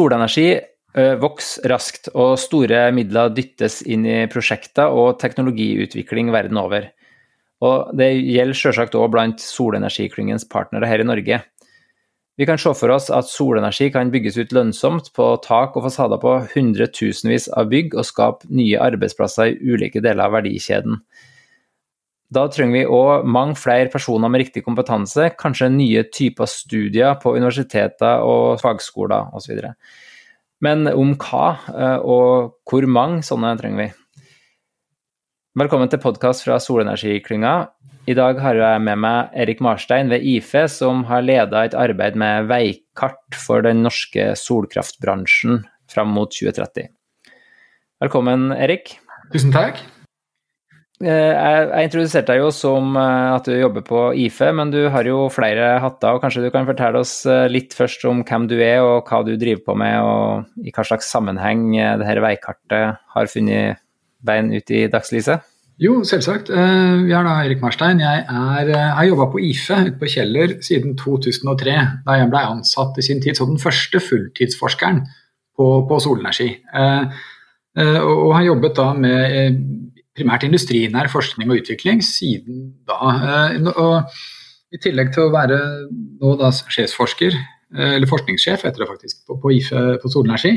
solenergi vokser raskt, og store midler dyttes inn i prosjekter og teknologiutvikling verden over. Og det gjelder selvsagt òg blant solenergiklyngens partnere her i Norge. Vi kan se for oss at solenergi kan bygges ut lønnsomt på tak og fasader på hundretusenvis av bygg, og skape nye arbeidsplasser i ulike deler av verdikjeden. Da trenger vi òg mange flere personer med riktig kompetanse, kanskje nye typer studier på universiteter og fagskoler osv. Men om hva, eh, og hvor mange sånne trenger vi? Velkommen til podkast fra Solenergiklynga. I dag har jeg med meg Erik Marstein ved IFE, som har leda et arbeid med veikart for den norske solkraftbransjen fram mot 2030. Velkommen, Erik. Tusen takk. Eh, jeg introduserte deg jo som eh, at du jobber på IFE, men du har jo flere hatter. og Kanskje du kan fortelle oss eh, litt først om hvem du er og hva du driver på med, og i hva slags sammenheng dette veikartet har funnet veien ut i dagslyset? Jo, selvsagt. Vi er da Erik Marstein. Jeg har jobba på IFE ute på Kjeller siden 2003, da jeg ble ansatt i sin tid som den første fulltidsforskeren på, på solenergi. Og har jobbet da med primært industrinær forskning og utvikling siden da. Eh, og I tillegg til å være nå da sjefsforsker, eh, eller forskningssjef heter det faktisk, på, IFE på solenergi,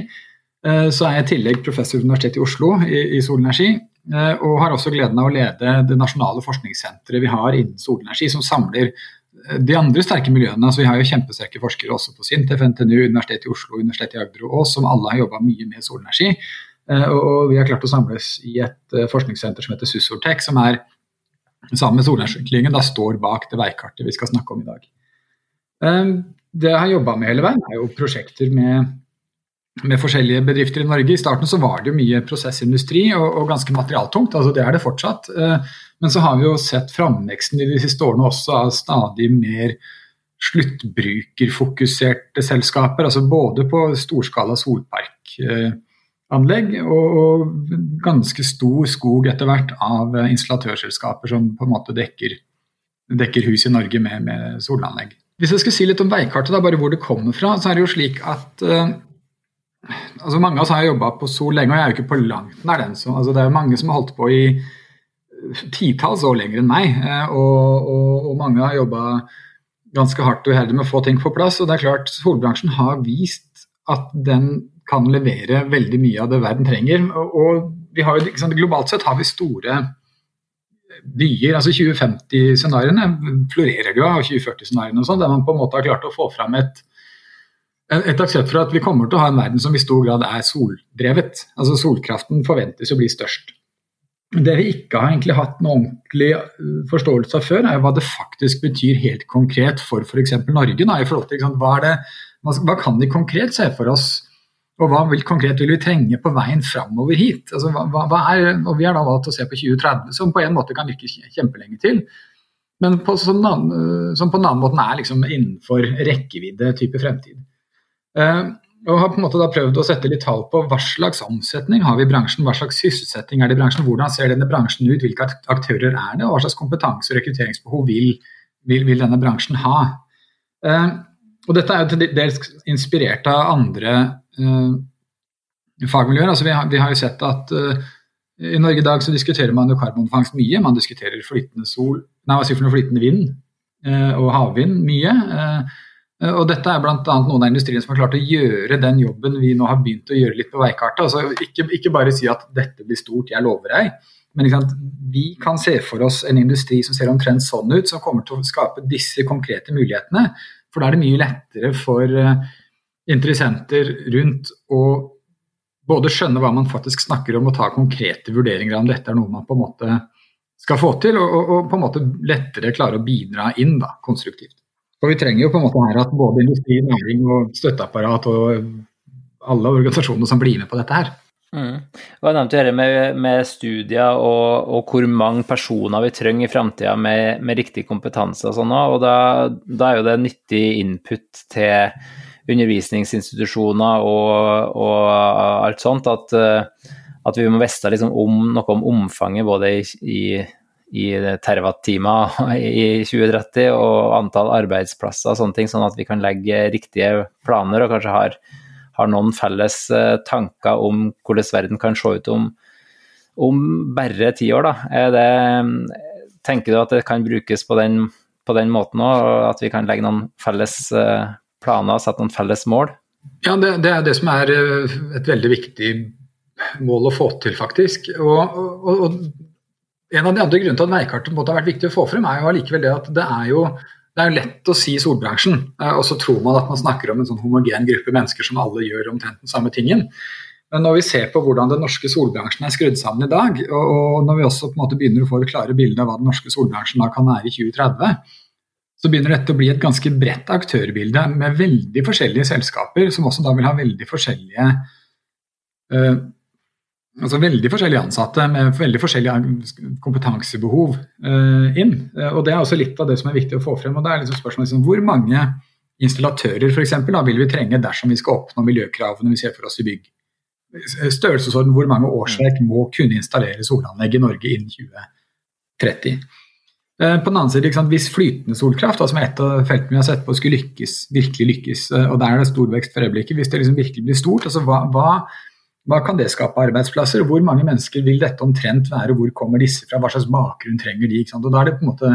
eh, så er jeg i tillegg professor ved Universitetet i Oslo i, i solenergi. Og har også gleden av å lede det nasjonale forskningssenteret vi har innen solenergi, som samler de andre sterke miljøene. altså Vi har jo kjempesterke forskere også på SINTEF, NTNU, Universitetet i Oslo, Universitetet i Agder og Ås, som alle har jobba mye med solenergi. Eh, og vi har klart å samles i et eh, forskningssenter som heter Sussortec, som er sammen med Solenergiklyngen står bak det veikartet vi skal snakke om i dag. Eh, det jeg har jobba med hele veien, er jo prosjekter med, med, forskjellige bedrifter i Norge. I starten så var det jo mye prosessindustri og, og ganske materialtungt, altså det er det fortsatt. Men så har vi jo sett framveksten i de siste årene også av stadig mer sluttbrukerfokuserte selskaper, altså både på storskala solpark anlegg, og, ganske stor skog etter hvert av installatørselskaper som på en måte dekker, dekker hus i Norge med, med, solanlegg. Hvis jeg skulle si litt om veikartet, da, bare hvor det kommer fra, så er det jo slik at uh, altså Mange av oss har jobba på sol lenge, og jeg er jo ikke på langt nær den. Så, altså, det er jo mange som har holdt på i titalls år lenger enn meg, og, og, og, mange har jobba ganske hardt og uheldig med å få ting på plass. og det er klart Solbransjen har vist at den kan levere veldig mye av det verden trenger. Og vi har, liksom, Globalt sett har vi store byer. altså 2050-scenarioene florerer jo av 2040-scenarioene, og sånn, der man på en måte har klart å få fram et, et aksept for at vi kommer til å ha en verden som i stor grad er soldrevet. Altså Solkraften forventes å bli størst. Det vi ikke har egentlig hatt noen ordentlig øh, forståelse av før, er hva det faktisk betyr helt konkret for f.eks. Norge. Da, i forhold til, hva, det, hva, kan vi konkret se for oss og hva vil, konkret vil vi trenge på veien framover hit? Altså, hva, hva er, og Vi har da valgt å se på 2030, som på en måte kan virke kjempelenge til. Men på, som, som, på en annen måte er liksom innenfor rekkevidde type fremtid. Eh, og har på en måte da prøvd å sette litt tall på hva slags omsetning har vi i bransjen, hva slags sysselsetting er det i bransjen, hvordan ser denne bransjen ut, hvilke aktører er det, og hva slags kompetanse og rekrutteringsbehov vil, vil, vil denne bransjen ha. Eh, og dette er jo til dels inspirert av andre fagmiljøer. Altså vi, har, vi, har, jo sett at uh, i Norge i dag så diskuterer man jo karbonfangst mye. Man diskuterer flytende sol, nei, hva sier for noe flytende vind uh, og havvind mye. og dette er bl.a. noen av industrien som har klart å gjøre den jobben vi nå har begynt å gjøre litt på veikartet. Altså ikke, ikke bare si at dette blir stort, jeg lover deg. Men vi kan se for oss en industri som ser omtrent sånn ut, som kommer til å skape disse konkrete mulighetene. For da er det mye lettere for interessenter rundt å både skjønne hva man faktisk snakker om og ta konkrete vurderinger om dette er noe man på en måte skal få til, og, og, og på en måte lettere klare å bidra inn da, konstruktivt. For Vi trenger jo på en måte her at både industri, næring og støtteapparat og alle organisasjoner som blir med på dette her. Mm. Du nevnte nevnt dette med, med studier og, og, hvor mange personer vi trenger i framtida med, med, riktig kompetanse og sånn, og da, da er jo det nyttig input til undervisningsinstitusjoner og, og alt sånt, at, eh, at vi må vite liksom om, noe om omfanget både i, i, i terwatt-timer i 2030 og antall arbeidsplasser og sånne ting, sånn at vi kan legge riktige planer og kanskje har, har noen felles tanker om hvordan verden kan se ut om, om bare ti år. Det, tenker du at det kan brukes på den, på den måten òg, at vi kan legge noen felles planer og satt noen felles mål? Ja, det, det, er det som er et veldig viktig mål å få til, faktisk. Og, og, og en av de andre grunnene til at veikartet har vært viktig å få frem, er jo allikevel det at det er jo, det er jo lett å si solbransjen, eh, og så tror man at man snakker om en sånn homogen gruppe mennesker som alle gjør omtrent den samme tingen. Men når vi ser på hvordan den norske solbransjen er skrudd sammen i dag, og når vi også på en måte begynner å få det klare bildet av hva den norske solbransjen da kan være i 2030, så begynner dette å bli et ganske bredt aktørbilde med veldig forskjellige selskaper, som også da vil ha veldig forskjellige uh, altså veldig forskjellige ansatte med veldig forskjellige kompetansebehov uh, inn. Uh, og Det er også litt av det som er viktig å få frem. og det er liksom spørsmålet liksom, Hvor mange installatører for eksempel, da, vil vi trenge dersom vi skal oppnå miljøkravene vi ser for oss i bygg? Størrelsesorden hvor mange årsverk må kunne installere solanlegg i Norge innen 2030. Uh, på den annen side, sant, Hvis flytende solkraft, da, som er et av feltene vi har sett på, skulle lykkes, virkelig lykkes, og der er det stor vekst for øyeblikket, hvis det liksom virkelig blir stort, altså hva, hva hva kan det skape arbeidsplasser? Hvor mange mennesker vil dette omtrent være? Hvor kommer disse fra? Hva slags bakgrunn trenger de? Og da er det på en måte,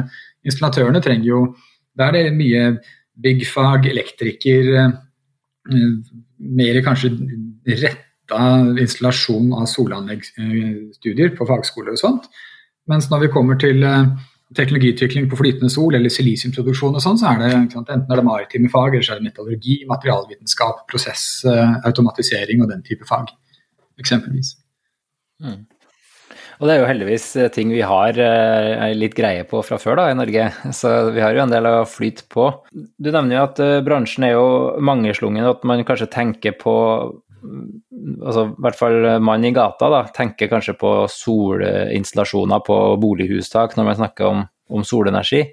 Installatørene trenger jo Da er det mye byggfag, elektriker, eh, mer kanskje retta installasjon av solanleggsstudier på fagskoler og sånt. Mens når vi kommer til eh, teknologiutvikling på flytende sol eller silisiumproduksjon og sånn, så er det enten er det maritime fag, eller så er det metallurgi, materialvitenskap, prosessautomatisering og den type fag eksempelvis. Mm. Og det er jo heldigvis eh, ting vi har eh, litt greie på fra før da, i Norge, så vi har jo en del å flyte på. Du nevner jo at eh, bransjen er jo mangeslungen, og at man kanskje tenker på altså i hvert fall mann i gata da, tenker kanskje på solinstallasjoner på bolighustak når man snakker om, om solenergi.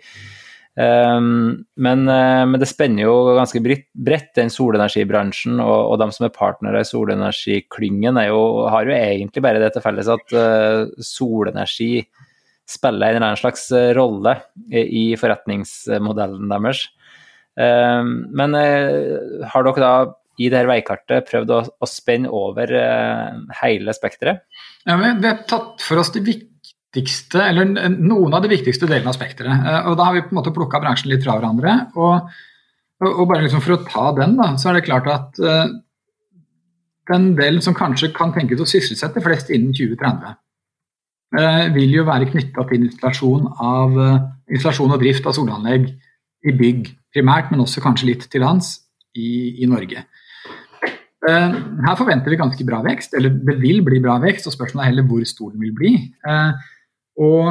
Um, men, uh, men, det spenner jo ganske bredt, den solenergibransjen. Og, og de som er partnere i solenergiklyngen, har jo egentlig bare det til felles at uh, solenergi spiller en eller annen slags rolle rolle i forretningsmodellen deres. Um, men uh, har dere da i dette veikartet prøvd å, å spenne over hele spekteret? Ja, vi har tatt for oss de viktigste, eller noen av de viktigste delene av spekteret. Eh, og da har vi på en måte plukka bransjen litt fra hverandre. Og, og bare liksom for å ta den, da, så er det klart at uh, den delen som kanskje kan tenkes å sysselsette flest innen 2030, uh, eh, vil jo være knytta til installasjon, av, uh, installasjon og drift av solanlegg i bygg primært, men også kanskje litt til lands i, i Norge. Her forventer vi ganske bra vekst, eller det vil bli bra vekst, og spørsmålet er heller hvor stor den vil bli. Og,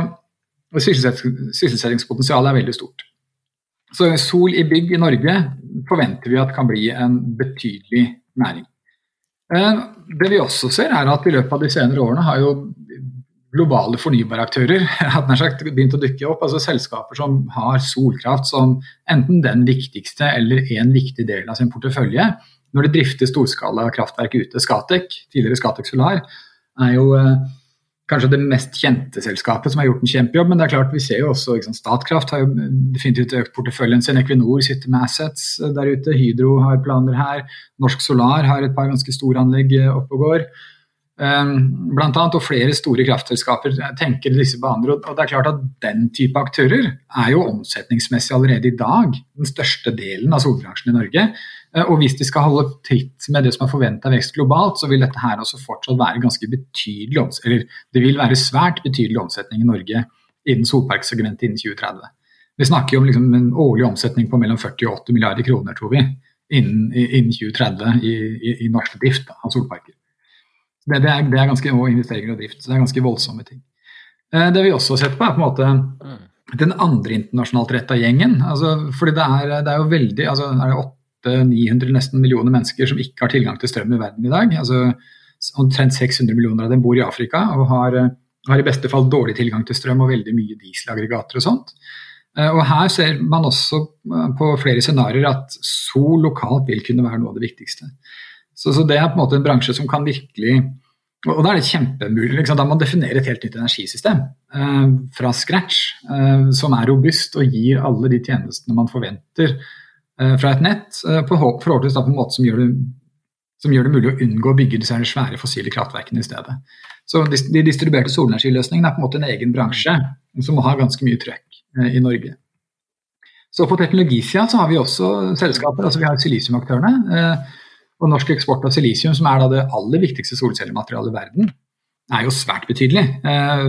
og sysselsettingspotensialet er veldig stort. Så sol i bygg i Norge forventer vi at kan bli en betydelig næring. Eh, det vi også ser er at I løpet av de senere årene har jo globale fornybaraktører begynt å dukke opp. altså Selskaper som har solkraft som enten den viktigste eller en viktig del av sin portefølje. Når de drifter storskala kraftverk ute. Scatec, tidligere Scatec Solar, er jo eh, kanskje det mest kjente selskapet som har gjort en kjempejobb. Men det er klart vi ser jo også liksom, Statkraft har jo definitivt økt porteføljen sin. Equinor sitter med assets eh, der ute. Hydro har planer her. Norsk Solar har et par ganske store anlegg eh, oppe og går. Um, blant annet, og flere store kraftselskaper tenker disse baner. og det er klart at Den type aktører er jo omsetningsmessig allerede i dag den største delen av solbransjen i Norge. Eh, og hvis de skal holde tritt med det som er forventa vekst globalt, så vil dette her også fortsatt være ganske betydelig eller det vil være svært betydelig omsetning i Norge innen solparksegmentet innen 2030. Vi snakker jo om liksom en årlig omsetning på mellom 40 og 80 milliarder kroner, tror vi, innen, innen 2030 i, i, i norsk drift av solparker. Det, det, er, det, er, ganske, og investeringer og drift, så det er ganske voldsomme ting. Eh, det vi også har sett på, er på en måte mm. den andre internasjonalt retta gjengen. Altså, fordi det er, det er jo veldig altså, er det 800-900 nesten millioner mennesker som ikke har tilgang til strøm i verden i dag. Altså, omtrent 600 millioner av dem bor i Afrika og har, har, i beste fall dårlig tilgang til strøm og veldig mye dieselaggregater og sånt. Eh, og Her ser man også eh, på flere scenarioer at sol lokalt vil kunne være noe av det viktigste. Så, så, Det er på en måte en bransje som kan virkelig og da er det kjempemulig. Liksom, da må man definere et helt nytt energisystem eh, fra scratch, eh, som er robust og gir alle de tjenestene man forventer Eh, fra et nett, eh, forhåpentligvis på en måte som gjør det som gjør det mulig å unngå å bygge disse svære fossile kraftverkene i stedet. Så De distribuerte solenergiløsningene er på en måte en egen bransje som har ganske mye trøkk eh, i Norge. Så På teknologisida har vi også selskaper. altså Vi har silisiumaktørene. Eh, og norsk eksport av silisium, som er da det aller viktigste solcellematerialet i verden, er jo svært betydelig. Eh,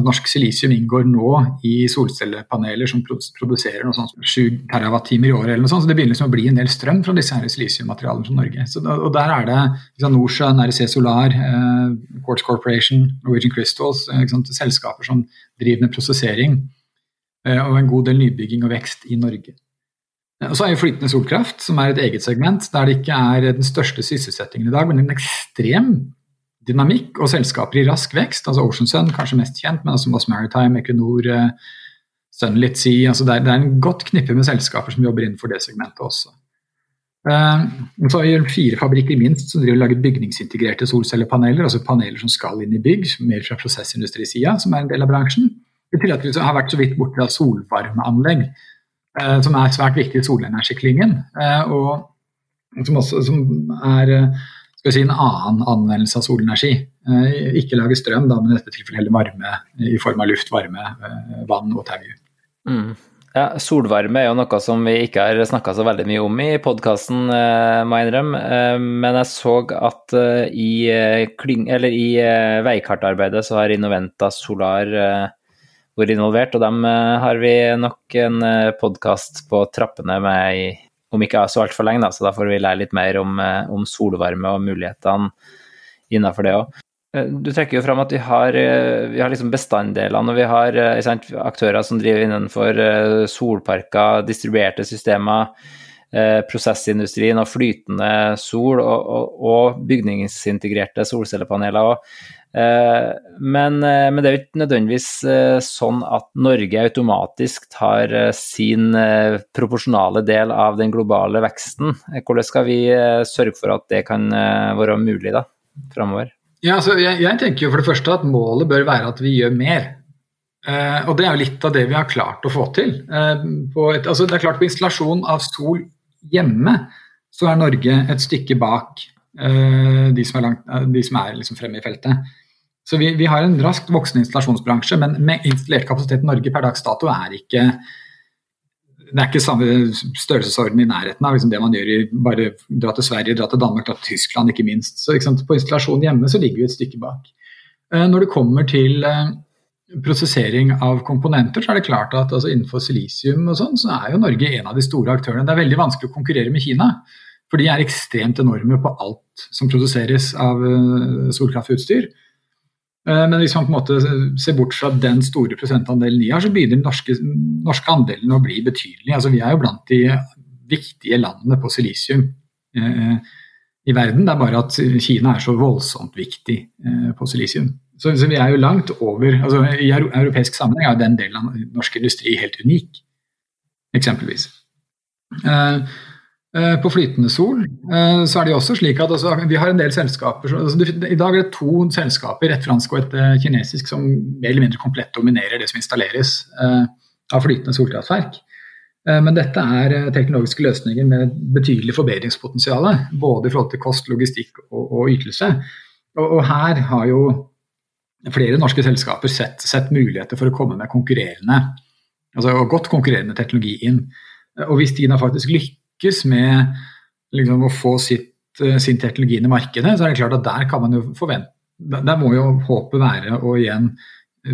Norsk silisium inngår nå i solcellepaneler som produserer noe sånt som 7 TWh i året. så Det begynner liksom å bli en del strøm fra disse silisiummaterialene fra Norge. Så, og Der er det liksom, Norcem, REC Solar, eh, Quartz Corporation, Norwegian Crystals, eh, selskaper som driver med prosessering eh, og en god del nybygging og vekst i Norge. Og så er jo flytende solkraft, som er et eget segment, der det ikke er den største sysselsettingen i dag, men en ekstrem dynamikk og selskaper i rask vekst. altså Ocean Sun kanskje mest kjent, men også Moss Maritime, Equinor, eh, Sunlit Sea. altså det er, det er, en godt knippe med selskaper som jobber innenfor det segmentet også. Uh, så har vi fire fabrikker minst som driver lager bygningsintegrerte solcellepaneler, altså paneler som skal inn i bygg, mer fra prosessindustrisida, som er en del av bransjen. I tillegg til har vært så vidt borte av solvarmeanlegg, uh, som er svært viktig i solenergiklyngen. Og som, også, som er skal vi si, en annen anvendelse av solenergi. Eh, ikke lage strøm, da, men i dette tilfellet heller varme i form av luft, varme, eh, vann og tau. Mm. Ja, solvarme er jo noe som vi ikke har snakka så veldig mye om i podkasten, eh, må jeg innrømme. Men jeg så at i, i veikartarbeidet så har Innoventa Solar vært involvert, og dem har vi nok en podkast på trappene med i om ikke så altfor lenge, da, så da får vi lære litt mer om, eh, om solvarme og mulighetene innenfor det òg. Eh, du trekker jo fram at vi har, eh, vi har liksom bestanddelene, og vi har sant, aktører som driver innenfor solparker, distribuerte systemer, prosessindustrien og flytende sol, og, og, og bygningsintegrerte solcellepaneler. Og Eh, men, eh, men, det er jo ikke nødvendigvis eh, sånn at Norge automatisk tar sin proporsjonale del av den globale veksten. Hvordan skal vi sørge for at det kan være mulig da, framover? Ja, altså, jeg, jeg, tenker jo for det første at målet bør være at vi gjør mer. Eh, og det er jo litt av det vi har klart å få til. Eh, et, altså, det er klart På installasjon av sol hjemme så er Norge et stykke bak uh, de som er, langt, eh, de som er liksom fremme i feltet. Så vi, vi, har en raskt voksende installasjonsbransje, men med installert kapasitet Norge per dags dato er ikke det er ikke samme størrelsesorden i nærheten av liksom det man gjør i bare dra til Sverige, dra til Danmark, dra til Tyskland, ikke minst. Så ikke På installasjon hjemme så ligger vi et stykke bak. Uh, når det kommer til prosessering av komponenter, så er det klart at altså innenfor silisium og sånn, så er jo Norge en av de store aktørene. Det er veldig vanskelig å konkurrere med Kina. For de er ekstremt enorme på alt som produseres av eh, solkraftutstyr. Eh, men hvis man på en måte ser bort fra den store prosentandelen de har, så begynner den norske, norske andelen å bli betydelig. Altså, vi er jo blant de viktige landene på silisium eh, i verden. Det er bare at Kina er så voldsomt viktig eh, på silisium. Så, så, vi er jo langt over altså, I europeisk sammenheng er den delen av norsk industri helt unik, eksempelvis. Eh, Eh, på flytende sol eh, så er det jo også slik at altså, vi har en del selskaper altså, I dag er det to selskaper, et fransk og et eh, kinesisk, som mer eller mindre komplett dominerer det som installeres av flytende solkraftverk. Men dette er teknologiske løsninger med betydelig forbedringspotensial. Både i forhold til kost, logistikk og, og ytelse. Og, og, her har jo flere norske selskaper sett, sett muligheter for å komme med konkurrerende, altså godt konkurrerende teknologi inn. Og hvis Tina faktisk lykkes med liksom, å få sitt, eh, sin teknologi inn i markedet, så er det klart at der kan man jo forvente Der må jo håpet være å igjen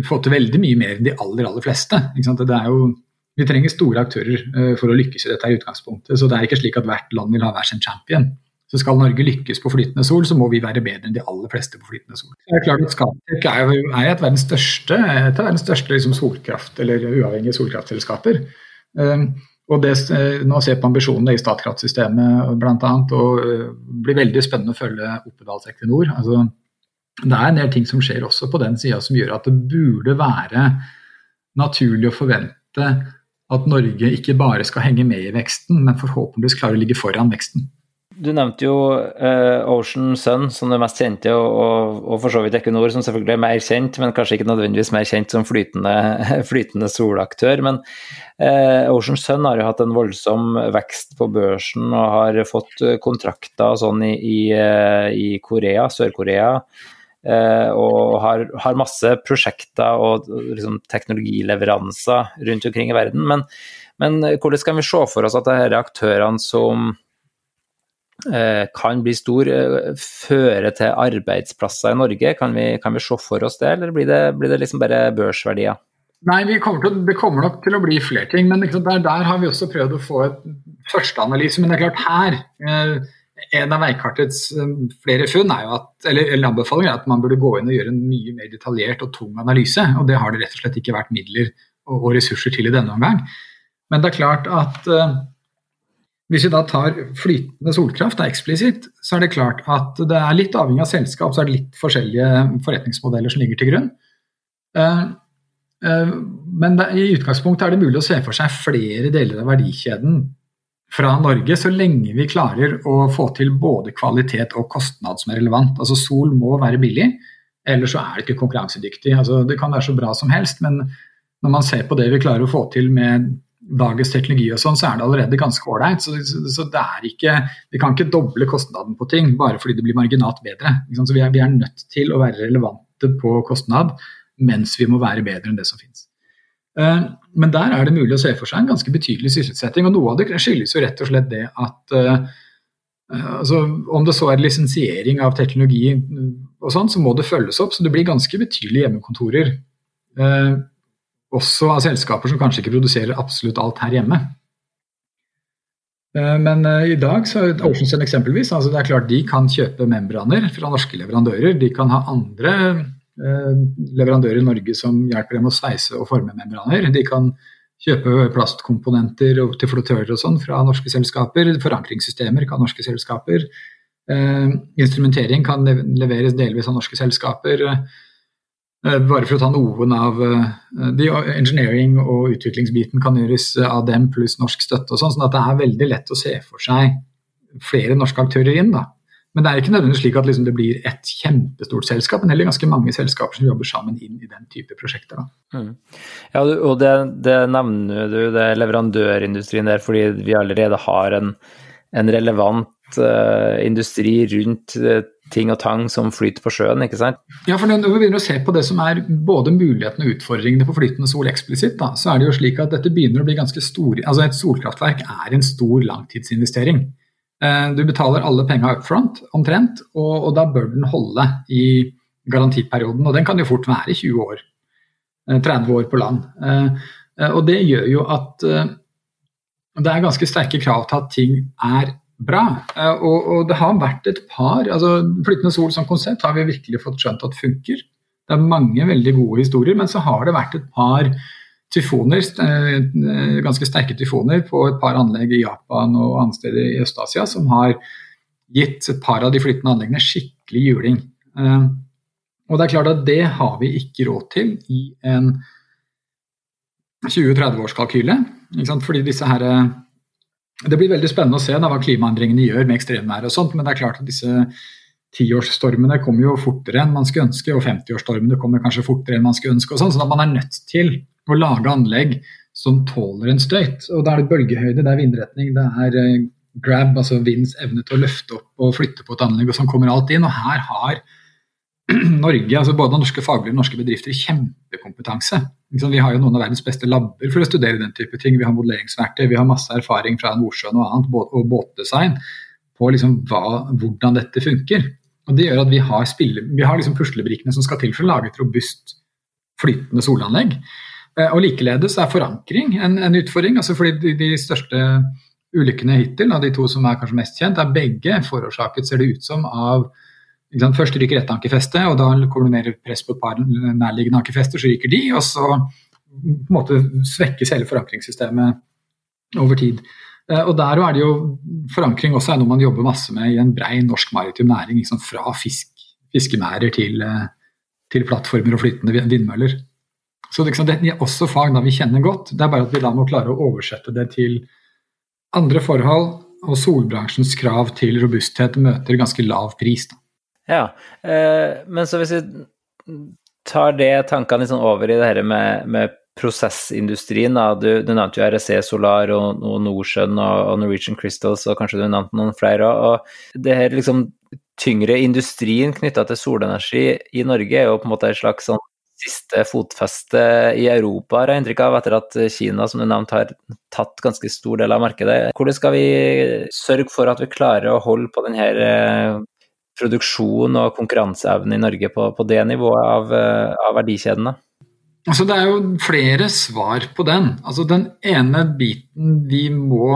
få til veldig mye mer enn de aller, aller fleste. Jo, vi trenger store aktører uh, for å lykkes i dette i utgangspunktet. Så det er ikke slik at hvert land vil ha hver sin champion. Så skal Norge lykkes på flytende sol, så må vi være bedre enn de aller fleste på flytende sol. Det er klart at Scatec er, er et verdens største, et av verdens største liksom, solkraft- eller uavhengige solkraftselskaper. Um, og det, eh, Nå ser på ambisjonene i Statkraftsystemet bl.a. og det eh, blir veldig spennende å følge Oppedals Equinor. Altså, det er en del ting som skjer også på den sida som gjør at det burde være naturlig å forvente at Norge ikke bare skal henge med i veksten, men forhåpentligvis klare å ligge foran veksten. Du nevnte jo uh, Ocean Sun som det mest kjente, og, og, og, for så vidt Equinor som selvfølgelig er mer kjent, men kanskje ikke nødvendigvis mer kjent som flytende, flytende solaktør. Men uh, Ocean Sun har jo hatt en voldsom vekst på børsen og har fått kontrakter sånn i, i, uh, i Korea, Sør-Korea. og har, har, masse prosjekter og liksom, teknologileveranser rundt omkring i verden. Men, men hvordan kan vi se for oss at disse aktørene som kan bli stor, eh, føre til arbeidsplasser i Norge? Kan vi, kan vi se for oss det, eller blir det, blir det liksom bare børsverdier? Nei, kommer til, Det kommer nok til å bli flere ting. men der, der, har vi også prøvd å få et førsteanalyse. Men det er klart her eh, En av Veikartets flere funn er jo at, eller, eller anbefalinger er at man burde gå inn og gjøre en mye mer detaljert og tung analyse. og Det har det rett og slett ikke vært midler og, og ressurser til i denne omgang. Men det er klart at hvis vi da tar flytende solkraft, det er eksplisitt, så er det klart at det er litt avhengig av selskap, så er det litt forskjellige forretningsmodeller som ligger til grunn. Eh, eh, men i utgangspunktet er det mulig å se for seg flere deler av verdikjeden fra Norge, så lenge vi klarer å få til både kvalitet og kostnad som er relevant. Altså Sol må være billig, ellers så er det ikke konkurransedyktig. Altså, det kan være så bra som helst, men når man ser på det vi klarer å få til med dagens teknologi og sånn, så er det allerede ganske ålreit. Så, så, så, det er ikke Vi kan ikke doble kostnaden på ting bare fordi det blir marginalt bedre. Så vi er, vi er, nødt til å være relevante på kostnad, mens vi må være bedre enn det som finnes. Uh, men der er det mulig å se for seg en ganske betydelig sysselsetting. Og noe av det skyldes jo rett og slett det at uh, altså, om det så er lisensiering av teknologi og sånn, så må det følges opp. Så det blir ganske betydelige hjemmekontorer. Også av selskaper som kanskje ikke produserer absolutt alt her hjemme. Eh, men eh, i dag så Oceansen eksempelvis, altså det er klart de kan kjøpe membraner fra norske leverandører. De kan ha andre eh, leverandører i Norge som hjelper dem å sveise og forme membraner. De kan kjøpe plastkomponenter til flottører og sånn fra norske selskaper. Forankringssystemer kan norske selskaper. Instrumentering kan leveres delvis av norske selskaper. Eh, bare for å ta noen av eh, de Engineering og utviklingsbiten kan gjøres av dem pluss norsk støtte. og sånn, sånn at Det er veldig lett å se for seg flere norske aktører inn. da. Men det er ikke nødvendigvis slik at liksom det blir et kjempestort selskap, men heller ganske mange selskaper som jobber sammen inn i den type prosjekter. Mm. Ja, og det, det, nevner du, det leverandørindustrien der, fordi vi allerede har en, en relevant uh, industri rundt uh, ting og tang som flyter på sjøen, ikke sant? Ja, for når vi begynner å se på det som er både mulighetene og utfordringene på flytende sol eksplisitt, da, så er det jo slik at dette begynner å bli ganske stor Altså et solkraftverk er en stor langtidsinvestering. Uh, du betaler alle penga up front, omtrent, og, og, da bør den holde i garantiperioden. Og den kan jo fort være 20 år. 30 år på land. Og det gjør jo at det er ganske sterke krav til at ting er bra. Eh, og, og, det har vært et par altså Flytende sol som konsept har vi virkelig fått skjønt at funker. Det er mange veldig gode historier, men så har det vært et par tyfoner, eh, ganske sterke tyfoner på et par anlegg i Japan og andre steder i Øst-Asia som har gitt et par av de flytende anleggene skikkelig juling. Eh, og det er klart at det har vi ikke råd til i en 20-30-årskalkyle. Fordi disse her det blir veldig spennende å se da, hva klimaendringene gjør med ekstremvær og sånt, men det er klart at disse tiårsstormene kommer jo fortere enn man skulle ønske, og 50-årsstormene kommer kanskje fortere enn man skulle ønske. og sånn, at man er nødt til å lage anlegg som tåler en støyt. og Da er det bølgehøyde, det er vindretning, det er eh, grab, altså vinds evne til å løfte opp og flytte på et anlegg, og sånn kommer alt inn. og Her har Norge, altså både norske faglige og norske bedrifter, kjempekompetanse. Vi har jo noen av verdens beste labber for å studere den type ting. Vi har modelleringsverktøy, vi har masse erfaring fra Nordsjøen og annet, og båtdesign på liksom hva, hvordan dette funker. Og Det gjør at vi har, spille, vi har liksom puslebrikkene som skal til for å lage et robust flytende solanlegg. Eh, og Likeledes er forankring en, en utfordring. altså fordi de, de, største ulykkene hittil, av de to som er kanskje mest kjent, er begge forårsaket, ser det ut som, av Først ryker ett ankerfeste, og da kommer det mer press på et par nærliggende ankerfester, så ryker de, og så på en måte svekkes hele forankringssystemet over tid. Eh, og der er det jo Forankring også er noe man jobber masse med i en brei norsk maritim næring. Liksom fra fisk, fiskemærer til, eh, til, plattformer og flytende vindmøller. Så liksom, det er også fag da vi kjenner godt. Det er bare at vi da må klare å oversette det til andre forhold og solbransjens krav til robusthet møter ganske lav pris. Da. Ja, eh, men så hvis vi tar det tankene liksom over i det her med, med prosessindustrien, da. Du, du, nevnte jo RSE Solar og, og Nordsjøen og, og, Norwegian Crystals, og kanskje du nevnte noen flere. Og det her liksom tyngre industrien knytta til solenergi i Norge er jo på en måte et slags sånn siste fotfeste i Europa, har jeg inntrykk av, etter at Kina som du nevnte, har tatt ganske stor del av markedet. Hvordan skal vi sørge for at vi klarer å holde på denne produksjon og konkurranseevne i Norge på, på det nivået av, eh, av verdikjedene? Altså, det er jo flere svar på den. Altså, den ene biten vi må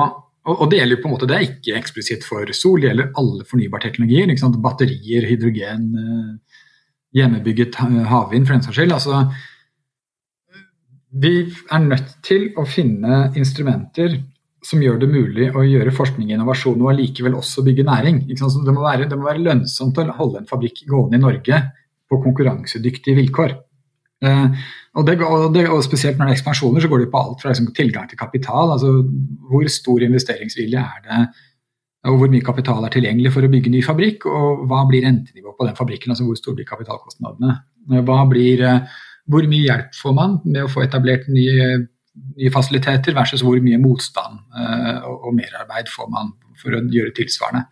og, det gjelder jo på en måte, det er ikke eksplisitt for sol, det gjelder alle fornybare teknologier. Batterier, hydrogen, eh, hjemmebygget havvind, for den saks skyld. Altså, vi er nødt til å finne instrumenter som gjør det mulig å gjøre forskning og innovasjon og allikevel også bygge næring. Det må, være, det, må være, lønnsomt å holde en fabrikk gående i Norge på konkurransedyktige vilkår. Eh, og, det, og, det, og, Spesielt når det er ekspansjoner, så går det på alt fra liksom, tilgang til kapital. altså Hvor stor investeringsvilje er det og hvor mye kapital er tilgjengelig for å bygge ny fabrikk, og hva blir rentenivået på den fabrikken, altså hvor store blir kapitalkostnadene. Blir, eh, hvor mye hjelp får man med å få etablert nye, nye fasiliteter, versus hvor mye motstand uh, og, og, merarbeid får man for å gjøre tilsvarende.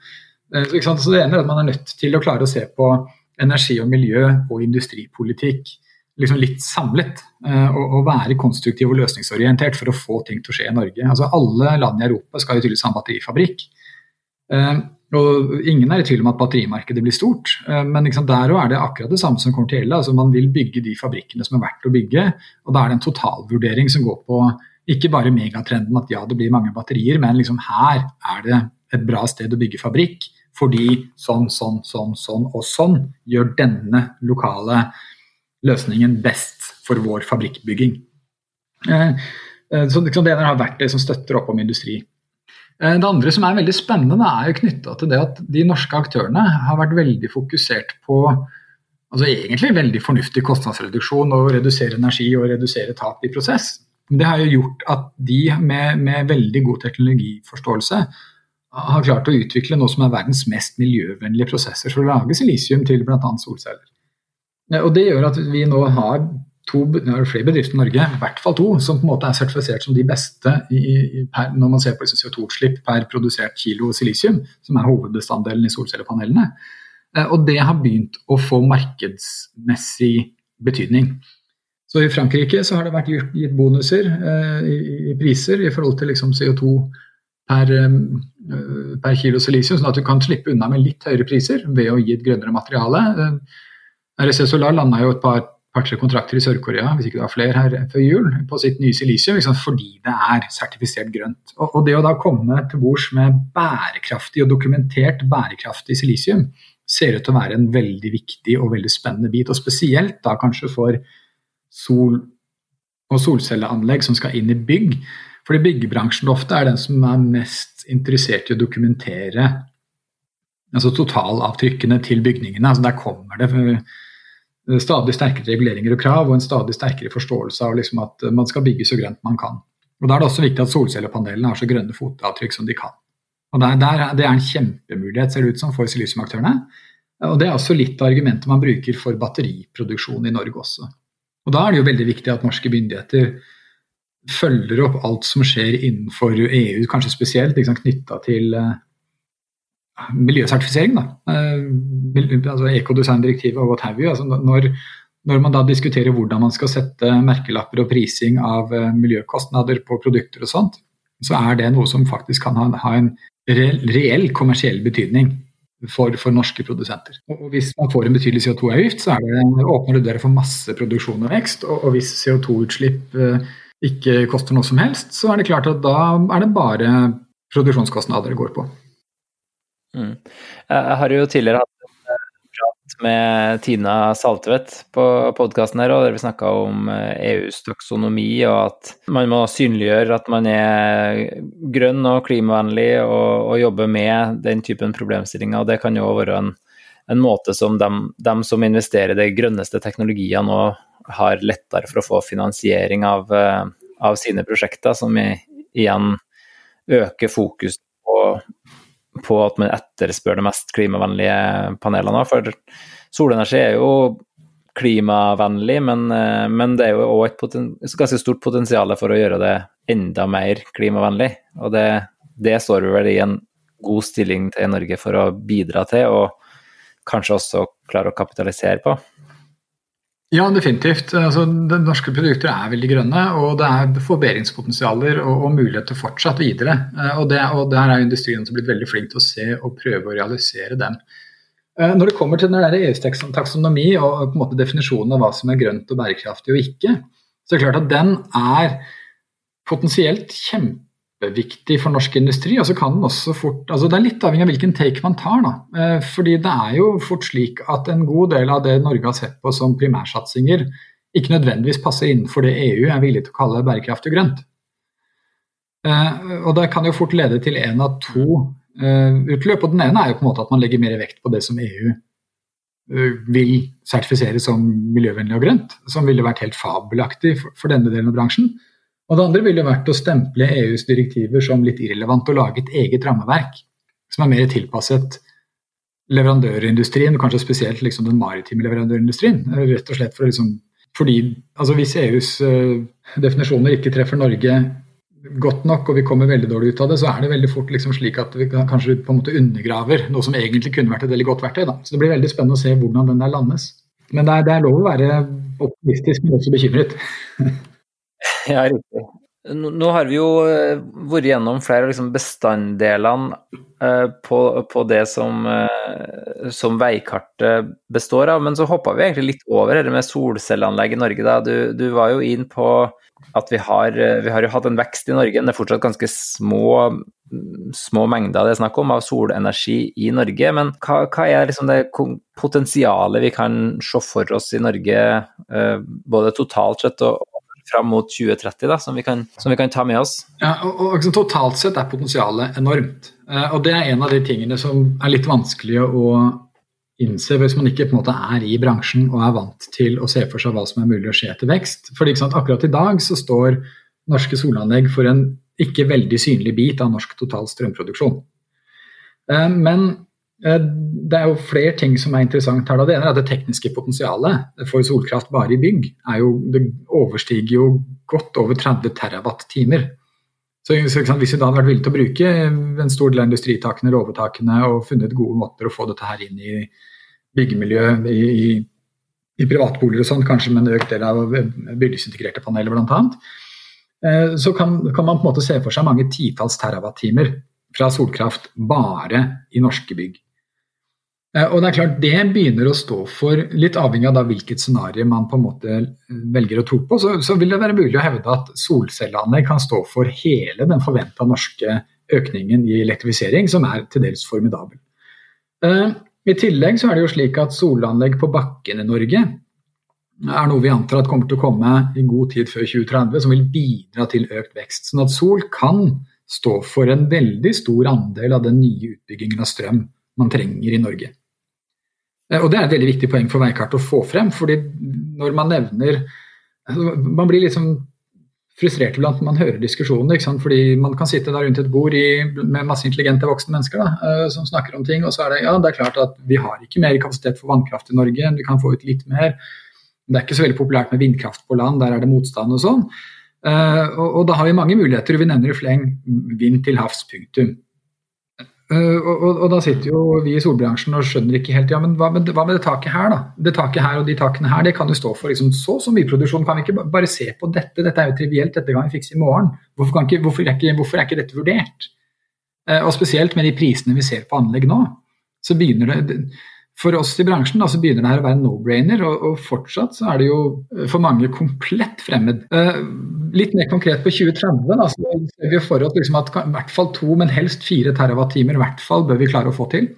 Uh, så, det ene er at man er nødt til å klare å se på energi og miljø og industripolitikk liksom litt samlet. Uh, og, og, være konstruktiv og løsningsorientert for å få ting til å skje i Norge. Altså Alle land i Europa skal jo tydeligvis ha en batterifabrikk. Eh, og Ingen er i tvil om at batterimarkedet blir stort, eh, men liksom der er det akkurat det samme som kommer til å gjelde. Altså man vil bygge de fabrikkene som er verdt å bygge, og da er det en totalvurdering som går på ikke bare megatrenden at ja, det blir mange batterier, men liksom her er det et bra sted å bygge fabrikk. Fordi sånn, sånn, sånn, sånn og sånn gjør denne lokale løsningen best for vår fabrikkbygging. Eh, så liksom det har vært det som støtter opp om industri. Eh, det andre som er veldig spennende, er jo knytta til det at de norske aktørene har vært veldig fokusert på altså egentlig veldig fornuftig kostnadsreduksjon og redusere energi og redusere tap i prosess. Men det har jo gjort at de med, med veldig god teknologiforståelse har klart å utvikle noe som er verdens mest miljøvennlige prosesser for å lage silisium til bl.a. solceller. Eh, og Det gjør at vi nå har to, flere bedrifter i Norge, i hvert fall to, som på en måte er sertifisert som de beste i, i, per, når man ser på liksom CO2-utslipp per produsert kilo silisium, som er hovedbestanddelen i solcellepanelene. Eh, og det har begynt å få markedsmessig betydning. Så I Frankrike så har det vært gitt bonuser eh, i, i, priser i forhold til liksom CO2 per, eh, per, kilo silisium, sånn at du kan slippe unna med litt høyere priser ved å gi et grønnere materiale. Eh, RSC Solar landa jo et par par-tre kontrakter i Sør-Korea hvis ikke det var flere her før jul, på sitt nye silisium, liksom, fordi det er sertifisert grønt. Og, og, det å da komme til bords med bærekraftig og dokumentert bærekraftig silisium ser ut til å være en veldig viktig og veldig spennende bit. Og spesielt da kanskje for sol- og solcelleanlegg som skal inn i bygg. Fordi byggebransjen ofte er den som er mest interessert i å dokumentere altså totalavtrykkene til bygningene. Altså der kommer det stadig sterkere reguleringer og krav og en stadig sterkere forståelse av liksom at man skal bygge så grønt man kan. Og Da er det også viktig at solcellepanelene har så grønne fotavtrykk som de kan. Og der, der, Det er en kjempemulighet ser det ut som for silisiumaktørene. Og Det er også litt av argumentet man bruker for batteriproduksjon i Norge også. Og Da er det jo veldig viktig at norske myndigheter følger opp alt som skjer innenfor EU, kanskje spesielt knytta til uh, miljøsertifisering. da, eh, altså Ekodesigndirektivet og what have you. altså når, når, man da diskuterer hvordan man skal sette merkelapper og prising av eh, miljøkostnader på produkter og sånt, så er det noe som faktisk kan ha, ha en reell, kommersiell betydning for, for, norske produsenter. Og Hvis man får en betydelig CO2-avgift, så det, åpner det døra for masse produksjon og vekst. Og, og hvis CO2-utslipp eh, ikke koster noe som helst, så er det klart at da er det bare produksjonskostnader det går på. Mm. Jeg har jo tidligere hatt en prat med Tina Saltvedt på podkasten her, og der vi snakka om EUs eh, e taksonomi, og at man må synliggjøre at man er grønn og klimavennlig og, og jobber med den typen problemstillinger. og Det kan jo være en, en måte som de, de, som investerer i de grønneste teknologiene nå har lettere for å få finansiering av, eh, av sine prosjekter, som igjen øker fokus på på at man etterspør de mest klimavennlige panelene. For solenergi er jo klimavennlig, men, eh, men det er jo òg et, et, ganske stort potensial for å gjøre det enda mer klimavennlig. Og det, det står vi vel i en god stilling til i Norge for å bidra til, og kanskje også klare å kapitalisere på. Ja, definitivt. Altså, norske produkter er veldig grønne, og det er forbedringspotensialer og, og til fortsatt videre. Eh, og, det, og der er industrien blitt veldig flink til å se og prøve å realisere dem. Eh, når det kommer til den EUs taksonomi og på en måte definisjonen av hva som er grønt og bærekraftig og ikke, så er det klart at den er potensielt kjempe kjempeviktig for norsk industri. og så kan den også fort, altså Det er litt avhengig av hvilken take man tar. da, eh, fordi det er jo fort slik at en god del av det Norge har sett på som primærsatsinger, ikke nødvendigvis passer innenfor det EU er villig til å kalle bærekraftig grønt. Eh, og det kan jo fort lede til én av to eh, utløp. og Den ene er jo på en måte at man legger mer vekt på det som EU vil sertifisere som miljøvennlig og grønt, som ville vært helt fabelaktig for denne delen av bransjen. Og det andre ville vært å stemple EUs direktiver som litt irrelevant og lage et eget rammeverk som er mer tilpasset leverandørindustrien, kanskje spesielt liksom den maritime leverandørindustrien. Rett og slett for liksom, fordi altså Hvis EUs uh, definisjoner ikke treffer Norge godt nok, og vi kommer veldig dårlig ut av det, så er det veldig fort liksom slik at vi kanskje på en måte undergraver noe som egentlig kunne vært et veldig godt verktøy. Da. Så det blir veldig spennende å se hvordan den der landes. Men det er, det er lov å være optimistisk, men også bekymret. Ja, riktig. Nå har vi jo eh, vært gjennom flere av liksom bestanddelene eh, på, på, det som, eh, som, veikartet består av, men så hoppa vi egentlig litt over dette med solcelleanlegg i Norge. Du, du, var jo inn på at vi har, vi har jo hatt en vekst i Norge, men det er fortsatt ganske små, små mengder det er snakk om av solenergi i Norge. Men hva, hva er liksom det potensialet vi kan se for oss i Norge, både totalt sett og fram mot 2030 da, som vi kan, som vi kan ta med oss? Ja, og, og liksom, Totalt sett er potensialet enormt. Eh, og Det er en av de tingene som er litt vanskelig å innse hvis man ikke på en måte er i bransjen og er vant til å se for seg hva som er mulig å skje etter vekst. Fordi Akkurat i dag så står norske solanlegg for en ikke veldig synlig bit av norsk total strømproduksjon. Eh, men det er jo flere ting som er interessant her. Det ene er at det tekniske potensialet for solkraft bare i bygg jo, det overstiger jo godt over 30 terawatt-timer. Så Hvis vi da hadde vært villige til å bruke en stor del av industritakene, råvetakene og funnet gode måter å få dette her inn i byggemiljøet, i, i, privatboliger og sånn, kanskje med en økt del av bygningsintegrerte paneler bl.a., eh, så kan, kan, man på en måte se for seg mange titalls terawatt-timer fra solkraft bare i norske bygg. Eh, og Det er klart det begynner å stå for, litt avhengig av hvilket scenario man på en måte eh, velger å tro på, så, så, vil det være mulig å hevde at solcelleanlegg kan stå for hele den forventa norske økningen i elektrifisering, som er til dels formidabel. Uh, I tillegg så er det jo slik at solanlegg på bakken i Norge er noe vi antar at kommer til å komme i god tid før 2030, som vil bidra til økt vekst. Sånn at sol kan stå for en veldig stor andel av den nye utbyggingen av strøm man trenger i Norge. Eh, og Det er et veldig viktig poeng for veikartet å få frem. fordi når man nevner altså, Man blir liksom frustrert iblant når man hører diskusjoner. fordi Man kan sitte der rundt et bord i, med masse intelligente voksne mennesker da, eh, som snakker om ting, og så er det ja, det er klart at vi har ikke mer kapasitet for vannkraft i Norge, vi kan få ut litt mer. Det er ikke så veldig populært med vindkraft på land, der er det motstand og sånn. Uh, og, og, da har vi mange muligheter. og Vi nevner i fleng vind til havs, punktum. Uh, og, og, da sitter jo vi i solbransjen og skjønner ikke helt ja, men hva med, hva med, det taket her, da? Det taket her og de takene her, det kan jo stå for liksom, så så mye produksjon. Kan vi ikke bare se på dette? Dette er jo trivielt, dette kan vi fikse i morgen. Hvorfor, ikke, hvorfor, er, ikke, hvorfor er, ikke, dette vurdert? Uh, og spesielt med de prisene vi ser på anlegg nå, så begynner det for oss i bransjen da, så begynner det her å være no-brainer, og, og, fortsatt så er det jo for mange komplett fremmed. Eh, litt mer konkret på 2030 da, så ser vi for oss liksom at i hvert fall to, men helst fire terawattimer i hvert fall bør vi klare å få til.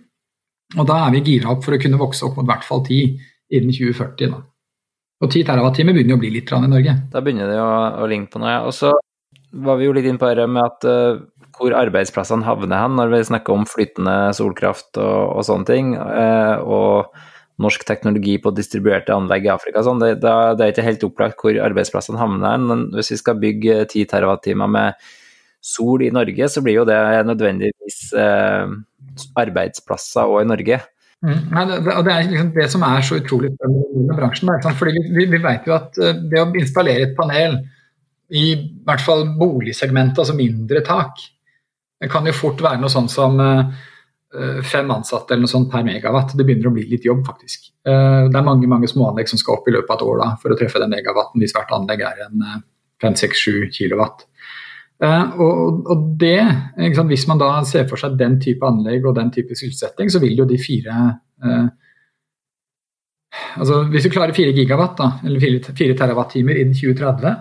Og da er vi gira opp for å kunne vokse opp mot i hvert fall ti innen 2040. Da. Og 10 TWh begynner jo å bli litt i Norge. Da begynner det å, å ligne på noe. Ja. Og så var vi jo litt inne på det med at uh, hvor arbeidsplassene havner hen når vi snakker om flytende solkraft og, og sånne ting. Uh, og norsk teknologi på distribuerte anlegg i Afrika. Sånn. Det, det, er ikke helt opplagt hvor arbeidsplassene havner. Men hvis vi skal bygge 10 TWh med sol i Norge, så blir jo det nødvendigvis eh, arbeidsplasser òg i Norge. Mm, nei, det, det, er liksom det som er så utrolig med bransjen. Fordi vi, vi, vi, vet jo at eh, det å installere et panel i hvert fall boligsegmentet, altså mindre tak, det kan jo fort være noe sånn som uh, fem ansatte eller noe sånt per megawatt. Det begynner å bli litt jobb, faktisk. Uh, det er mange mange småanlegg som skal opp i løpet av et år da, for å treffe den megawatten hvis hvert anlegg er en uh, 5-6-7 kilowatt. Og, og, det, Hvis man da ser for seg den type anlegg og den type sysselsetting, så vil jo de fire uh, altså Hvis du klarer 4 gigawatt, da, eller 4, 4 terawattimer innen 2030,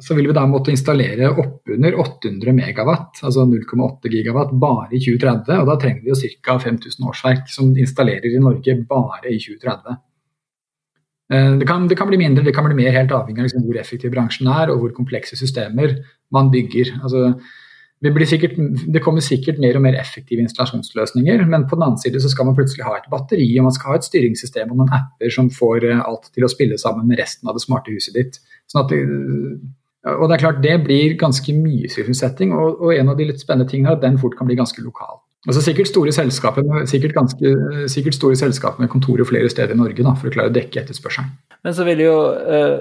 så vil vi da måtte installere oppunder 800 megawatt, altså 0,8 gigawatt, bare i 2030. Og da trenger vi jo ca. 5000 årsverk som installerer i Norge bare i 2030. Eh, det kan, det kan, bli mindre, det kan bli mer, helt avhengig av liksom hvor effektiv bransjen er og hvor komplekse systemer man bygger. Altså, sikkert, det, kommer sikkert mer og mer effektive installasjonsløsninger, men på den annen side så skal man plutselig ha et batteri og man skal ha et styringssystem og noen apper som får eh, alt til å spille sammen med resten av det smarte huset ditt. Sånn det, og det er klart, det blir ganske mye sysselsetting, og, og, en av de litt spennende tingene er at den fort kan bli ganske lokal. Altså sikkert store selskaper sikkert, ganske, sikkert store selskaper med kontorer flere steder i Norge da, for å klare å dekke etterspørselen. Men så vil jo uh,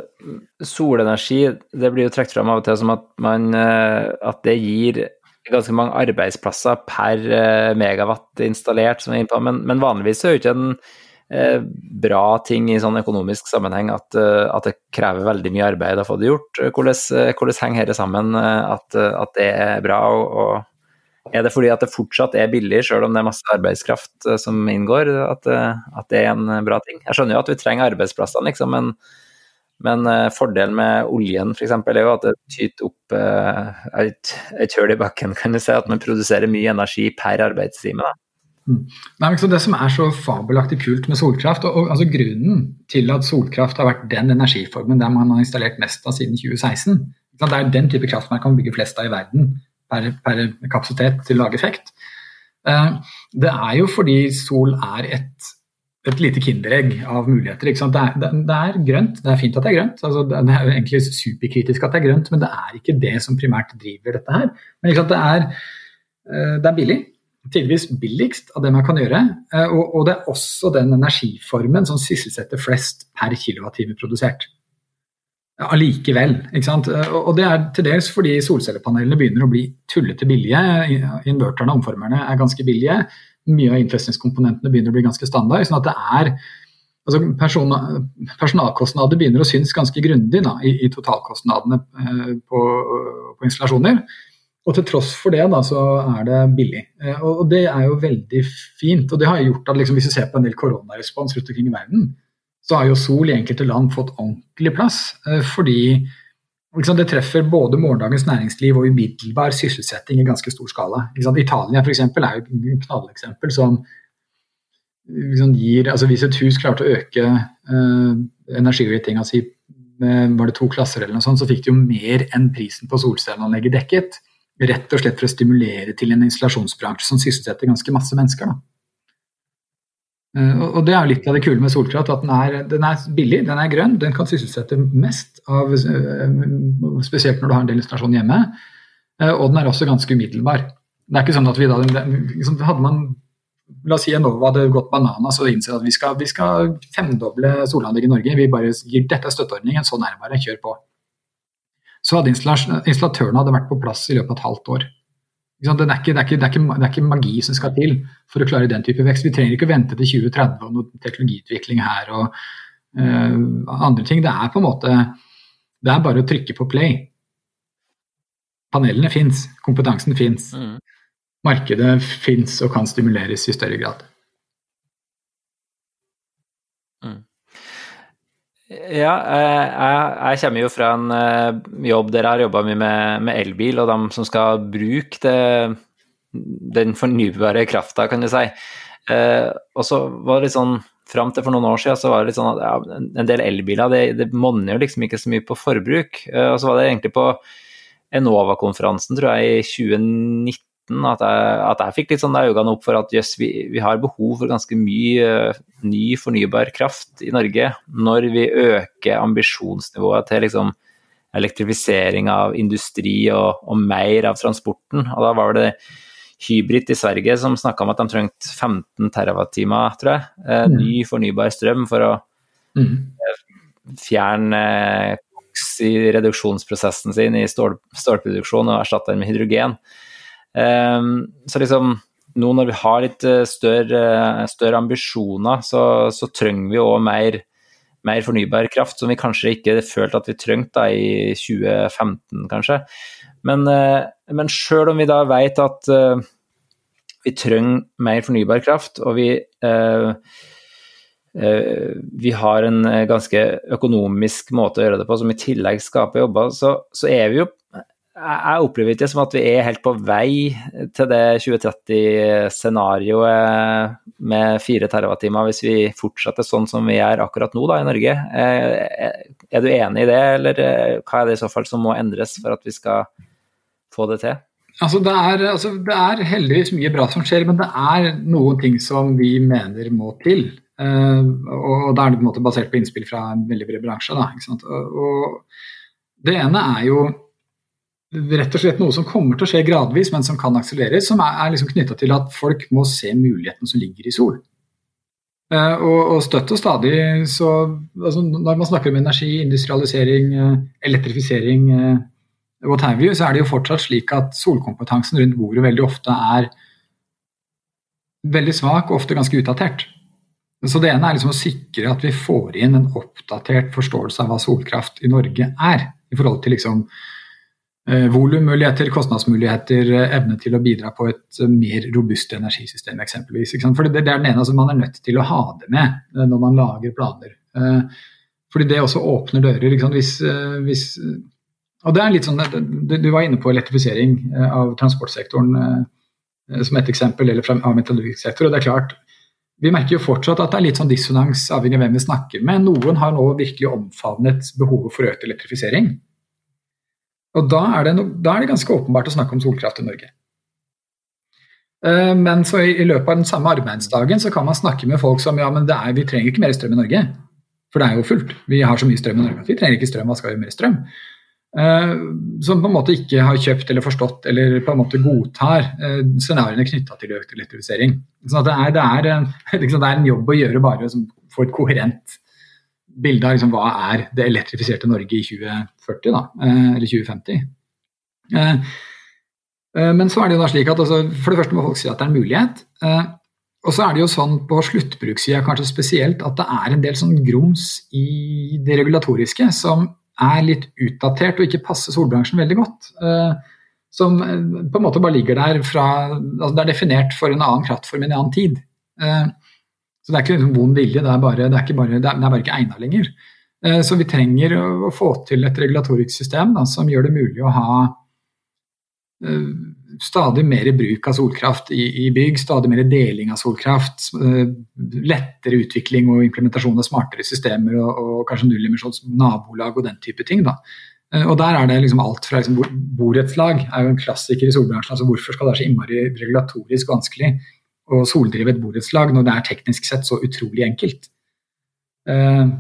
solenergi Det blir jo trukket fram av og til som at, man, uh, at det gir ganske mange arbeidsplasser per uh, megawatt installert, som er innpå, men, men vanligvis er jo ikke en bra ting i sånn økonomisk sammenheng at, at, det krever veldig mye arbeid å få det gjort. Hvordan, hvordan henger dette sammen, at, at, det er bra? og, og er det fordi at det fortsatt er billig, selv om det er masse arbeidskraft eh, som inngår, at, eh, at, det er en eh, bra ting? Jeg skjønner jo at vi trenger arbeidsplassene, liksom, men, men fordelen med oljen f.eks. er jo at det tyter opp et, et hull i bakken, kan du si. At man produserer mye energi per arbeidstime. da. Mm. Nei, det som er så fabelaktig kult med solkraft, og, og altså grunnen til at solkraft har vært den energiformen der man har installert mest av siden 2016 Det er den type kraft man kan bygge flest av i verden per, per kapasitet til å lage effekt. Eh, det er jo fordi sol er et, et lite kinderegg av muligheter. Det er, det, det, er, grønt, det er fint at det er grønt. Altså, det er egentlig superkritisk at det er grønt, men det er ikke det som primært driver dette her. Men det er, eh, det er billig. Tidligvis billigst av det man kan gjøre. Eh, og, det er også den energiformen som sysselsetter flest per kilowattime produsert allikevel. Og det er til dels fordi solcellepanelene begynner å bli tullete billige. Inverterne og omformerne er ganske billige. Mye av innfløstningskomponentene begynner å bli ganske standard. sånn at det er altså person, Personalkostnader begynner å synes ganske grundig i, i, totalkostnadene eh, på, på, installasjoner. Og til tross for det, da, så er det billig. Eh, og, det er jo veldig fint. Og det har gjort at liksom, hvis du ser på en del koronarespons rundt omkring i verden, så har jo sol i enkelte land fått ordentlig plass. Eh, fordi liksom, det treffer både morgendagens næringsliv og umiddelbar sysselsetting i ganske stor skala. Italia for eksempel, er jo et knalleksempel som liksom, gir altså Hvis et hus klarte å øke eh, energiratinga si med var det to klasser, eller noe sånt, så fikk de jo mer enn prisen på solcelleanlegget dekket. Rett og slett for å stimulere til en installasjonsbransje som sysselsetter ganske masse mennesker. da. Eh, og Det er jo litt av det kule med solkraft, at den er, den er, billig, den er grønn. Den kan sysselsette mest, av, eh, spesielt når du har en del installasjon hjemme. Eh, og den er også ganske umiddelbar. Det er ikke sånn at vi da, liksom, hadde man La oss si Enova hadde gått bananas og innsett at vi skal, vi skal femdoble solanlegg i Norge. Vi bare gir dette støtteordningen, det bare, kjør på. Så hadde installatørene hadde vært på plass i løpet av et halvt år. Det er, ikke, det, er ikke, det, er ikke, det er, ikke, magi som skal til for å klare den type vekst. Vi trenger ikke å vente til 2030 og noe teknologiutvikling her og uh, andre ting. Det er på en måte Det er bare å trykke på play. Panelene fins, kompetansen fins. Mm. Markedet fins og kan stimuleres i større grad. Ja, eh, jeg, jeg, kommer jo fra en eh, jobb der jeg har jobba mye med, med, elbil, og de som skal bruke det, den fornybare krafta, kan du si. Eh, og så var det litt sånn Fram til for noen år siden så var det litt sånn at ja, en del elbiler det, det monner jo liksom ikke så mye på forbruk. og så var det egentlig på Enova-konferansen, tror jeg, i 2019 at jeg, at jeg fikk litt sånn øynene opp for at jøss, vi, vi, har behov for ganske mye uh, ny fornybar kraft i Norge når vi øker ambisjonsnivået til liksom elektrifisering av industri og, og mer av transporten. Og da var det Hybrid i Sverige som snakka om at de trengte 15 TWh, tror jeg. Eh, mm. Ny fornybar strøm for å mm. fjerne koks i reduksjonsprosessen sin i stål, stålproduksjon og erstatte den med hydrogen. Um, så liksom nå når vi har litt større, større ambisjoner, så, så, trenger vi òg mer, mer, fornybar kraft, som vi kanskje ikke følte at vi trengte da, i 2015, kanskje. Men, eh, men sjøl om vi da vet at uh, vi trenger mer fornybar kraft, og vi, uh, vi har en ganske økonomisk måte å gjøre det på som i tillegg skaper jobber, så, så er vi jo jeg opplever ikke som at vi er helt på vei til det 2030-scenarioet med 4 TWh hvis vi fortsetter sånn som vi er akkurat nå da, i Norge. Er du enig i det, eller hva er det i så fall som må endres for at vi skal få det til? Altså det, er, altså det, er, heldigvis mye bra som skjer, men det er noen ting som vi mener må til. Uh, og da er det på en måte basert på innspill fra en veldig bred bransje. Da, og det ene er jo rett og slett noe som kommer til å skje gradvis, men som kan akselereres, som er, er liksom knytta til at folk må se mulighetene som ligger i sol. Uh, og, og, støtt og stadig så altså Når man snakker om energi, industrialisering, uh, elektrifisering, uh, what have you, så er det jo fortsatt slik at solkompetansen rundt bordet veldig ofte er veldig svak og ofte ganske utdatert. Så det ene er liksom å sikre at vi får inn en oppdatert forståelse av hva solkraft i Norge er. I forhold til liksom eh, volummuligheter, kostnadsmuligheter, evne til å bidra på et mer robust energisystem eksempelvis. For det, det er den ene, altså Man er nødt til å ha det med eh, når man lager planer. Eh, fordi det også åpner dører. Hvis, eh, hvis og det er litt sånn, Du var inne på elektrifisering eh, av transportsektoren eh, som et eksempel, eller av metallurgisk sektor. og det er klart, Vi merker jo fortsatt at det er litt sånn dissonans avhengig av hvem vi snakker med. Noen har nå virkelig omfavnet behovet for økt elektrifisering. Og da er, det, da er det ganske åpenbart å snakke om solkraft i Norge. Eh, men så i, løpet av den samme arbeidsdagen så kan man snakke med folk som ja, men er, vi trenger ikke mer strøm i Norge. For det er jo fullt. Vi har så mye strøm i Norge at vi trenger ikke strøm. Hva skal vi mer strøm? Eh, som på en måte ikke har kjøpt eller forstått eller på en måte godtar eh, scenarioene knytta til økt elektrifisering. Så det er, det, er, det, er, en jobb å gjøre bare å få et koherent bilde av liksom, hva er det elektrifiserte Norge i 2040, da, eh, eller 2050. Men så er det jo da slik at altså, for det første må folk si at det er en mulighet. Og så er det jo sånn på sluttbrukssida kanskje spesielt at det er en del sånn grums i det regulatoriske som er litt utdatert og ikke passer solbransjen veldig godt. Eh, som eh, på en måte bare ligger der fra altså Det er definert for en annen kraftform i en annen tid. Eh, så det er ikke liksom vond vilje, det er bare, det er bare, det er bare ikke egnet lenger. Så vi trenger å få til et regulatorisk system da, som gjør det mulig å ha stadig mer bruk av solkraft i, i, bygg, stadig mer deling av solkraft, uh, lettere utvikling og implementasjon av smartere systemer og, og kanskje nullemisjons nabolag og den type ting. Da. Og der er det liksom alt fra liksom, borettslag er jo en klassiker i solbransjen. altså Hvorfor skal det være så innmari regulatorisk vanskelig å soldrive et borettslag når det er teknisk sett så utrolig enkelt? Uh,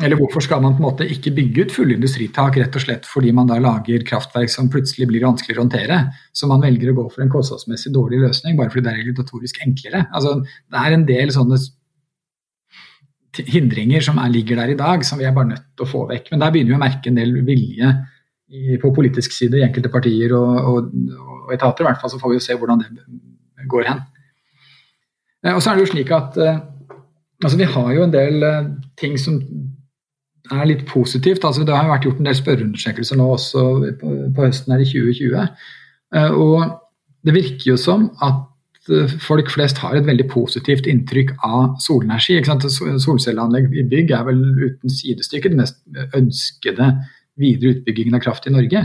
eller hvorfor skal man på en måte ikke bygge ut fulle industritak rett og slett fordi man da lager kraftverk som plutselig blir vanskeligere å håndtere, så man velger å gå for en kostnadsmessig dårlig løsning bare fordi det er regulatorisk enklere. Altså, det er en del sånne hindringer som er, ligger der i dag, som vi er bare nødt til å få vekk. Men der begynner vi å merke en del vilje i, på politisk side i enkelte partier og, og, og, etater. I hvert fall så får vi jo se hvordan det går hen. Eh, og så er det jo slik at eh, altså, vi har jo en del eh, ting som er litt positivt. Altså, det har jo vært gjort en del spørreundersøkelser nå også på, høsten her i 2020. Eh, og det virker jo som at folk flest har et veldig positivt inntrykk av solenergi. Solcelleanlegg i bygg er vel uten sidestykke den mest ønskede videre utbyggingen av kraft i Norge.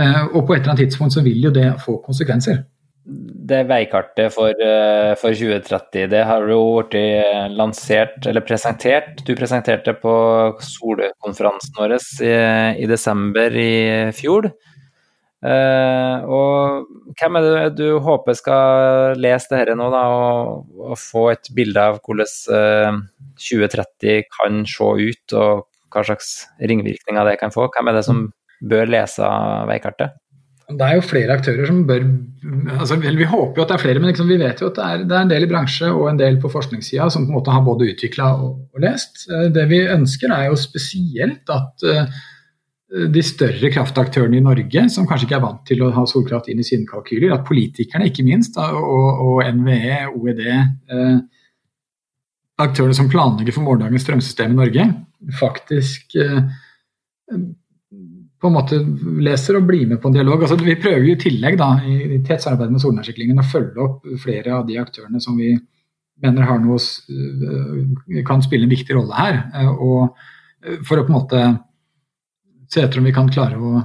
Og på et eller annet tidspunkt så vil jo det få konsekvenser det veikartet for, eh, for, 2030, det har jo blitt lansert, eller presentert. Du presenterte på solkonferansen vår i, i, desember i fjor. Uh, og hvem er det du håper skal lese dette nå, da, og, og, få et bilde av hvordan uh, eh, 2030 kan se ut, og hva slags ringvirkninger det kan få? Hvem er det som bør lese veikartet? Det er jo flere aktører som bør altså Vi håper jo at det er flere, men liksom vi vet jo at det er, det er, en del i bransje og en del på forskningssida som på en måte har både utvikla og, og, lest. Eh, det vi ønsker er jo spesielt at uh, de større kraftaktørene i Norge, som kanskje ikke er vant til å ha solkraft inn i sine kalkyler, at politikerne ikke minst, da, og, og, NVE, OED, uh, aktørene som planlegger for morgendagens strømsystem i Norge, faktisk uh, på en måte leser og blir med på en dialog. Altså, vi prøver jo i tillegg da, i tett samarbeid med Solnærsyklingen å følge opp flere av de aktørene som vi mener har noe, øh, kan spille en viktig rolle her. Øh, og øh, for å på en måte se etter om vi kan klare å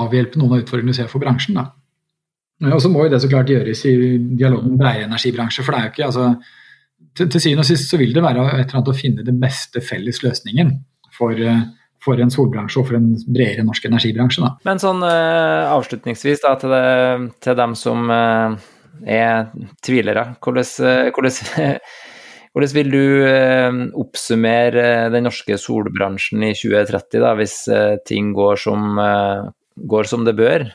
avhjelpe noen av utfordringene vi ser for bransjen. Da. Og så må jo det så klart gjøres i dialog med bredere energibransje. for det er jo ikke, altså, til, til syvende og sist så vil det være et eller annet å finne den beste felles løsningen for uh, for en solbransje og for en bredere norsk energibransje. Da. Men sånn uh, avslutningsvis da, til, det, til, dem som uh, er tvilere, hvordan, uh, hvordan, hvordan vil du oppsummere den norske solbransjen i 2030, da, hvis ting går som, går som, det bør?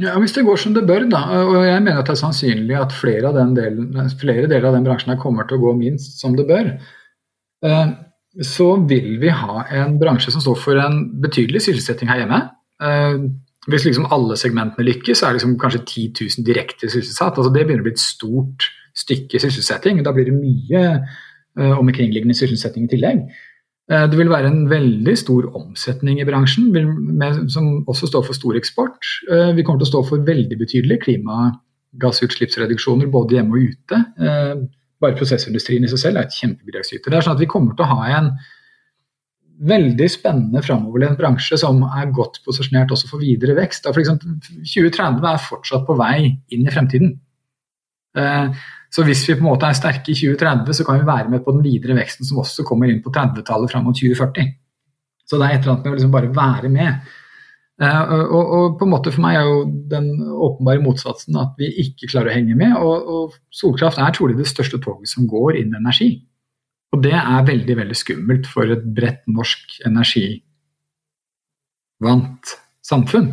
Ja, Hvis det går som det bør, da, og jeg mener at det er sannsynlig at flere, delen, flere deler av den bransjen kommer til å gå minst som det bør så vil vi ha en bransje som står for en betydelig sysselsetting her hjemme. Eh, hvis liksom alle segmentene lykkes, så er det liksom kanskje 10 000 direkte sysselsatt. Altså det begynner å bli et stort stykke sysselsetting. Da blir det mye uh, omkringliggende sysselsetting i tillegg. Uh, det vil være en veldig stor omsetning i bransjen, som også står for stor eksport. Vi kommer til å stå for veldig betydelige klimagassutslippsreduksjoner både hjemme og ute bare prosessindustrien i seg selv er et kjempebidragsyter. Det er sånn at Vi kommer til å ha en veldig spennende framoverlent bransje som er godt posisjonert også for videre vekst. For eksempel, 2030 er fortsatt på vei inn i fremtiden. Eh, så hvis vi på en måte er sterke i 2030, så kan vi være med på den videre veksten som også kommer inn på 30-tallet fram mot 2040. Så det er et eller annet med å liksom bare være med. Uh, og, og, på en måte For meg er jo den åpenbare motsatsen at vi ikke klarer å henge med. Og, og solkraft er trolig det største toget som går innen energi. Og det er veldig veldig skummelt for et bredt norsk energivant samfunn.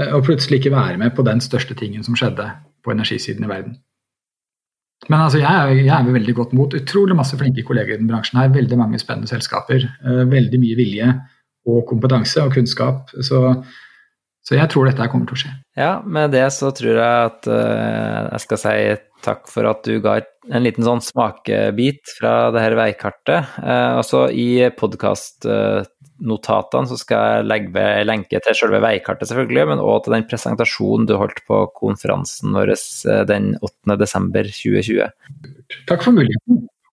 Uh, å plutselig ikke være med på den største tingen som skjedde på energisiden i verden. Men altså, jeg, er, jeg er veldig godt mot utrolig masse flinke kolleger i den bransjen. her, Veldig mange spennende selskaper. Uh, veldig mye vilje og kompetanse og kunnskap. Så, så, jeg tror dette kommer til å skje. Ja, med det så tror jeg at uh, jeg skal si takk for at du ga en liten sånn smakebit fra det her veikartet. Uh, altså i podkastnotatene så skal jeg legge ved lenke til selve veikartet, selvfølgelig, men òg til den presentasjonen du holdt på konferansen vår eh, den 8.12.2020. Takk for muligheten.